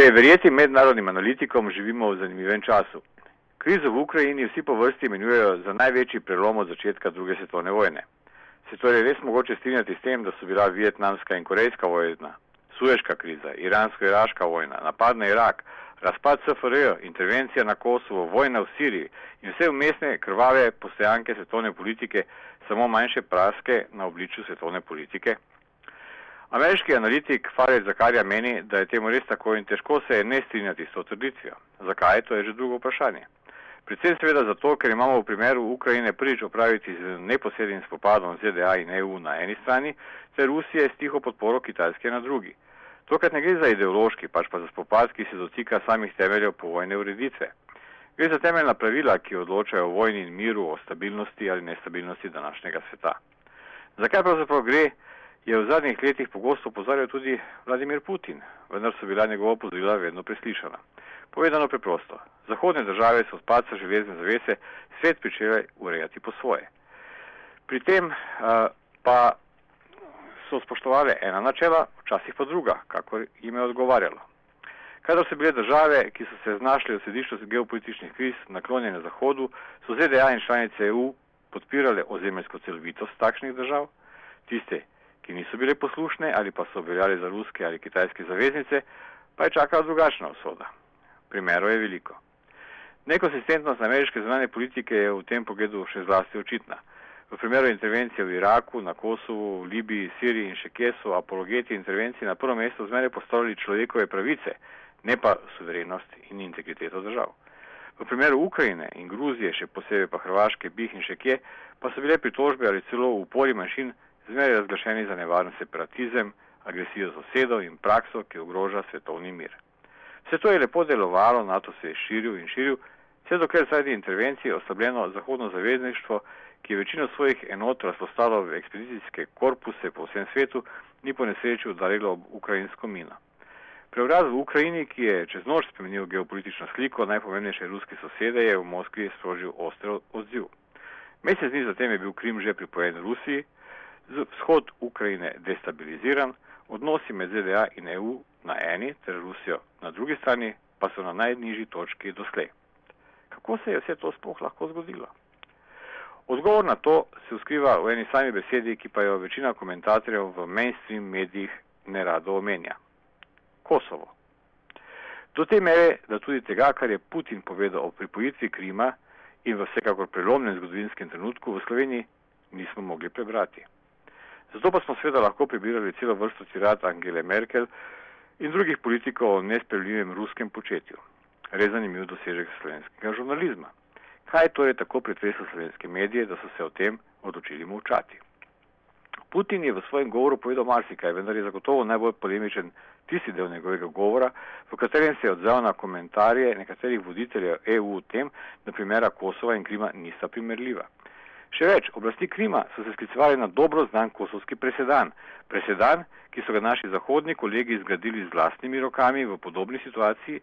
Če je verjeti mednarodnim analitikom, živimo v zanimivem času. Krizo v Ukrajini vsi po vrsti imenujejo za največji prelom od začetka druge svetovne vojne. Se torej res mogoče strinjati s tem, da so bila vietnamska in korejska vojna, sueška kriza, iransko-iraška vojna, napad na Irak, razpad SFRJ, intervencija na Kosovo, vojna v Siriji in vse umestne krvave postojanke svetovne politike samo manjše praske na obličju svetovne politike? Ameriški analitik Farid Zakarja meni, da je temu res tako in težko se je ne strinjati s to trditvijo. Zakaj? To je že drugo vprašanje. Predvsem seveda zato, ker imamo v primeru Ukrajine prvič opraviti z neposrednim spopadom ZDA in EU na eni strani, ter Rusije s tiho podporo Kitajske na drugi. Tokrat ne gre za ideološki, pač pa za spopad, ki se dotika samih temeljev povojne ureditve. Gre za temeljna pravila, ki odločajo o vojni in miru, o stabilnosti ali nestabilnosti današnjega sveta. Zakaj pravzaprav gre, je v zadnjih letih pogosto opozarjal tudi Vladimir Putin, vendar so bila njegova pozorila vedno preslišana. Povedano preprosto, zahodne države so od padca železne zavese svet pričele urejati po svoje. Pri tem uh, pa so spoštovali ena načela, včasih pa druga, kako jim je odgovarjalo. Kadar so bile države, ki so se znašle v središču geopolitičnih kriz, naklonjene Zahodu, so ZDA in članice EU podpirale ozemeljsko celovitost takšnih držav, tiste, ki niso bile poslušne ali pa so veljali za ruske ali kitajske zaveznice, pa je čakala drugačna usoda. Primerov je veliko. Nekonsistentnost ameriške zunanje politike je v tem pogledu še zlasti očitna. V primeru intervencije v Iraku, na Kosovu, v Libiji, Siriji in še kje so apologeti intervencij na prvo mesto zmeraj postavili človekove pravice, ne pa suverenost in integriteto držav. V primeru Ukrajine in Gruzije, še posebej pa Hrvaške, Bih in še kje, pa so bile pritožbe ali celo upori manjšin zmeraj razglašeni za nevaren separatizem, agresijo sosedov in prakso, ki ogroža svetovni mir. Vse to je lepo delovalo, NATO se je širil in širil, vse dokler zaradi intervencije oslabljeno zahodno zavezništvo, ki je večino svojih enot razpostavilo v ekspedicijske korpuse po vsem svetu, ni po nesreči udarilo ob ukrajinsko mino. Preobraz v Ukrajini, ki je čez noč spremenil geopolitično sliko najpomembnejše ruske sosede, je v Moskvi sprožil oster odziv. Mesec dni zatem je bil Krim že pripojen Rusiji, vzhod Ukrajine destabiliziran, odnosi med ZDA in EU na eni ter Rusijo na drugi strani pa so na najnižji točki doslej. Kako se je vse to sploh lahko zgodilo? Odgovor na to se skriva v eni sami besedi, ki pa jo večina komentatorjev v mainstream medijih ne rado omenja. Kosovo. Do te mere, da tudi tega, kar je Putin povedal o pripojitvi Krima in v vsekakor prelomnem zgodovinskem trenutku v Sloveniji, nismo mogli prebrati. Zato pa smo seveda lahko prebirali celo vrsto cirat Angele Merkel in drugih politikov o nespremljivem ruskem početju. Res zanimiv dosežek slovenskega žurnalizma. Kaj torej tako pretreslo slovenske medije, da so se o tem odločili molčati? Putin je v svojem govoru povedal marsikaj, vendar je zagotovo najbolj polemičen tisti del njegovega govora, v katerem se je odzval na komentarje nekaterih voditeljev EU o tem, da primera Kosova in Krima nista primerljiva. Še več, oblasti Krima so se sklicevali na dobro znan kosovski presedan. Presedan, ki so ga naši zahodni kolegi izgradili z vlastnimi rokami v podobni situaciji,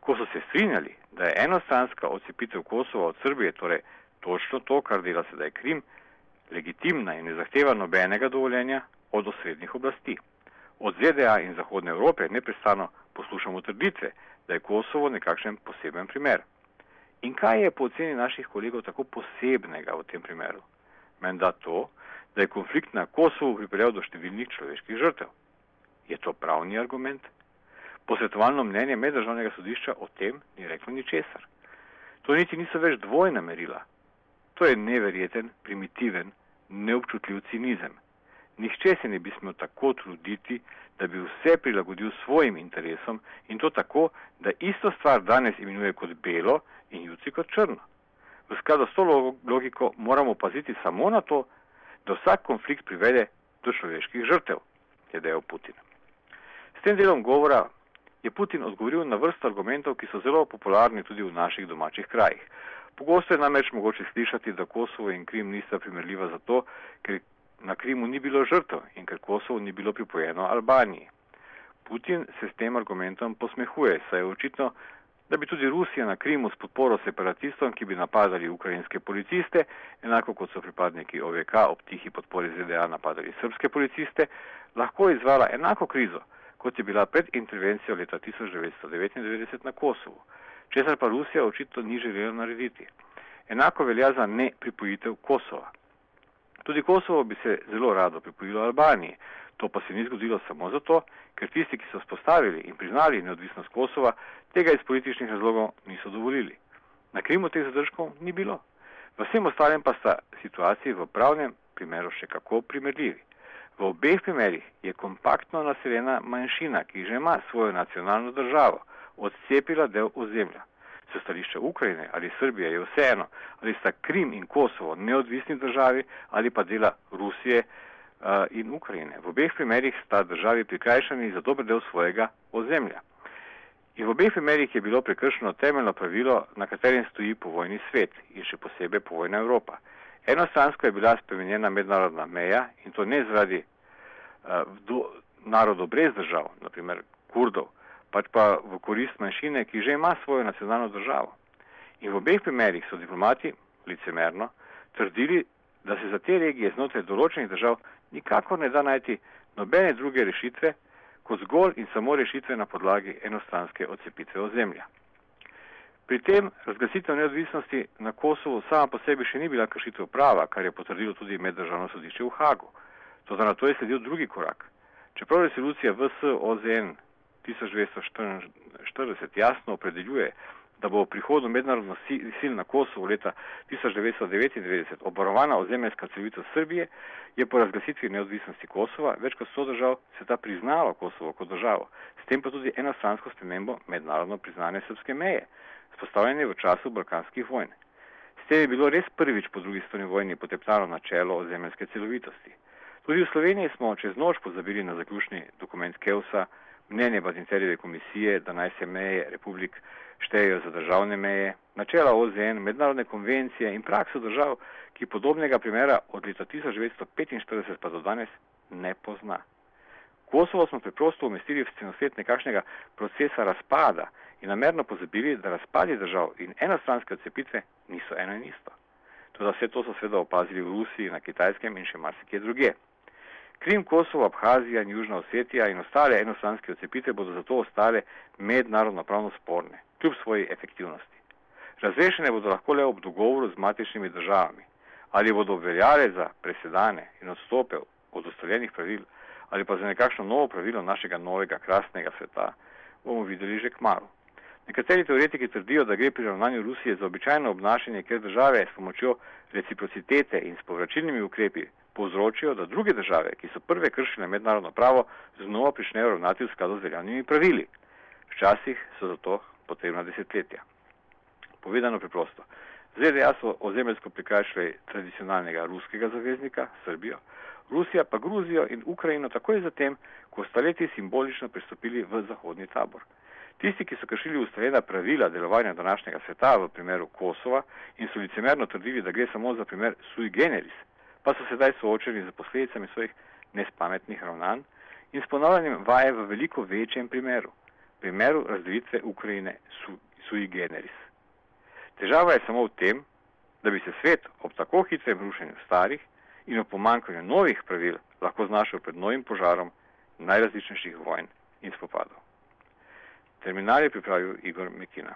ko so se strinjali, da je enostranska odcepitev Kosova od Srbije, torej točno to, kar dela sedaj Krim, legitimna in ne zahteva nobenega dovoljenja od osrednjih oblasti. Od ZDA in Zahodne Evrope neprestano poslušamo trditve, da je Kosovo nekakšen poseben primer. In kaj je po oceni naših kolegov tako posebnega v tem primeru? Menda to, da je konflikt na Kosovu pripeljal do številnih človeških žrtev. Je to pravni argument? Posvetovalno mnenje meddržavnega sodišča o tem ni reklo ničesar. To niti niso več dvojna merila. To je neverjeten, primitiven, neobčutljiv cinizem. Nihče se ne bi smel tako truditi, da bi vse prilagodil svojim interesom in to tako, da isto stvar danes imenuje kot belo in jutri kot črno. V skladu s to logiko moramo paziti samo na to, da vsak konflikt privede do človeških žrtev, je dejal Putin. S tem delom govora je Putin odgovoril na vrsto argumentov, ki so zelo popularni tudi v naših domačih krajih. Pogosto je namreč mogoče slišati, da Kosovo in Krim nista primerljiva zato, ker na Krimu ni bilo žrtev in ker Kosovo ni bilo pripojeno Albaniji. Putin se s tem argumentom posmehuje, saj je očitno, da bi tudi Rusija na Krimu s podporo separatistom, ki bi napadali ukrajinske policiste, enako kot so pripadniki OVK ob tihi podpori ZDA napadali srpske policiste, lahko izvala enako krizo, kot je bila pred intervencijo leta 1999 na Kosovo, česar pa Rusija očitno ni želela narediti. Enako velja za ne pripojitev Kosova. Tudi Kosovo bi se zelo rado pripojilo Albaniji, to pa se ni zgodilo samo zato, ker tisti, ki so spostavili in priznali neodvisnost Kosova, tega iz političnih razlogov niso dovolili. Na Krimu teh zadržkov ni bilo. V vsem ostalem pa sta situaciji v pravnem primeru še kako primerljivi. V obeh primerih je kompaktno naseljena manjšina, ki že ima svojo nacionalno državo, odcepila del ozemlja. Se stališče Ukrajine ali Srbije je vseeno, ali sta Krim in Kosovo neodvisni državi ali pa dela Rusije in Ukrajine. V obeh primerih sta državi prikrajšani za dober del svojega ozemlja. In v obeh primerih je bilo prekršeno temeljno pravilo, na katerem stoji povojni svet in še posebej povojna Evropa. Enostransko je bila spremenjena mednarodna meja in to ne zaradi uh, do, narodov brez držav, naprimer kurdov, pač pa v korist manjšine, ki že ima svojo nacionalno državo. In v obeh primerih so diplomati licemerno trdili, da se za te regije znotraj določenih držav nikakor ne da najti nobene druge rešitve, kot zgolj in samo rešitve na podlagi enostranske odcepitve ozemlja. Pri tem razglasitev neodvisnosti na Kosovo sama po sebi še ni bila kršitev prava, kar je potrdilo tudi meddržavno sodišče v Hagu. Toto na to je sledil drugi korak. Čeprav resolucija VS OZN 1940 jasno opredeljuje, da bo v prihodu mednarodno sil na Kosovo leta 1999 obvarovana ozemeljska celovitost Srbije, je po razglasitvi neodvisnosti Kosova več kot 100 držav sveta priznalo Kosovo kot državo, s tem pa tudi enostransko spremembo mednarodno priznane srpske meje spostavljene v času balkanskih vojn. S tem je bilo res prvič po drugi svetovni vojni poteptano načelo ozemeljske celovitosti. Tudi v Sloveniji smo čez noč pozabili na zaključni dokument Keusa, mnenje Bazincerjeve komisije, da naj se meje republik štejejo za državne meje, načela OZN, mednarodne konvencije in prakso držav, ki podobnega primera od leta 1945 pa do danes ne pozna. Kosovo smo preprosto umestili v scenosvet nekakšnega procesa razpada, in namerno pozabili, da razpadi držav in enostranske odcepitve niso eno in isto. Tudi vse to so seveda opazili v Rusiji, na Kitajskem in še marsikje druge. Krim, Kosovo, Abhazija Južna Osetija in ostale enostranske odcepitve bodo zato ostale mednarodno pravno sporne, kljub svoji efektivnosti. Razrešene bodo lahko le ob dogovoru z matičnimi državami, ali bodo obveljale za presedane in odstope od ustaljenih pravil, ali pa za nekakšno novo pravilo našega novega krasnega sveta, bomo videli že k malu. Nekateri teoretiki trdijo, da gre pri ravnanju Rusije za običajno obnašanje, ker države s pomočjo reciprocitete in s povračilnimi ukrepi povzročijo, da druge države, ki so prve kršile mednarodno pravo, znova pričnejo ravnati v skladu z veljavnimi pravili. Včasih so zato potrebna desetletja. Povedano preprosto. ZDA so ozemeljsko prikrajšali tradicionalnega ruskega zaveznika, Srbijo, Rusija pa Gruzijo in Ukrajino takoj zatem, ko sta leti simbolično pristopili v zahodni tabor. Tisti, ki so kršili ustaljena pravila delovanja današnjega sveta v primeru Kosova in so licemerno trdili, da gre samo za primer sui generis, pa so sedaj soočeni z posledicami svojih nespametnih ravnanj in s ponavljanjem vaje v veliko večjem primeru, primeru razdelitve Ukrajine sui generis. Težava je samo v tem, da bi se svet ob tako hitrem rušenju starih in ob pomankanju novih pravil lahko znašel pred novim požarom najrazličnejših vojn in spopadov. Terminal je pripravil Igor Mekina.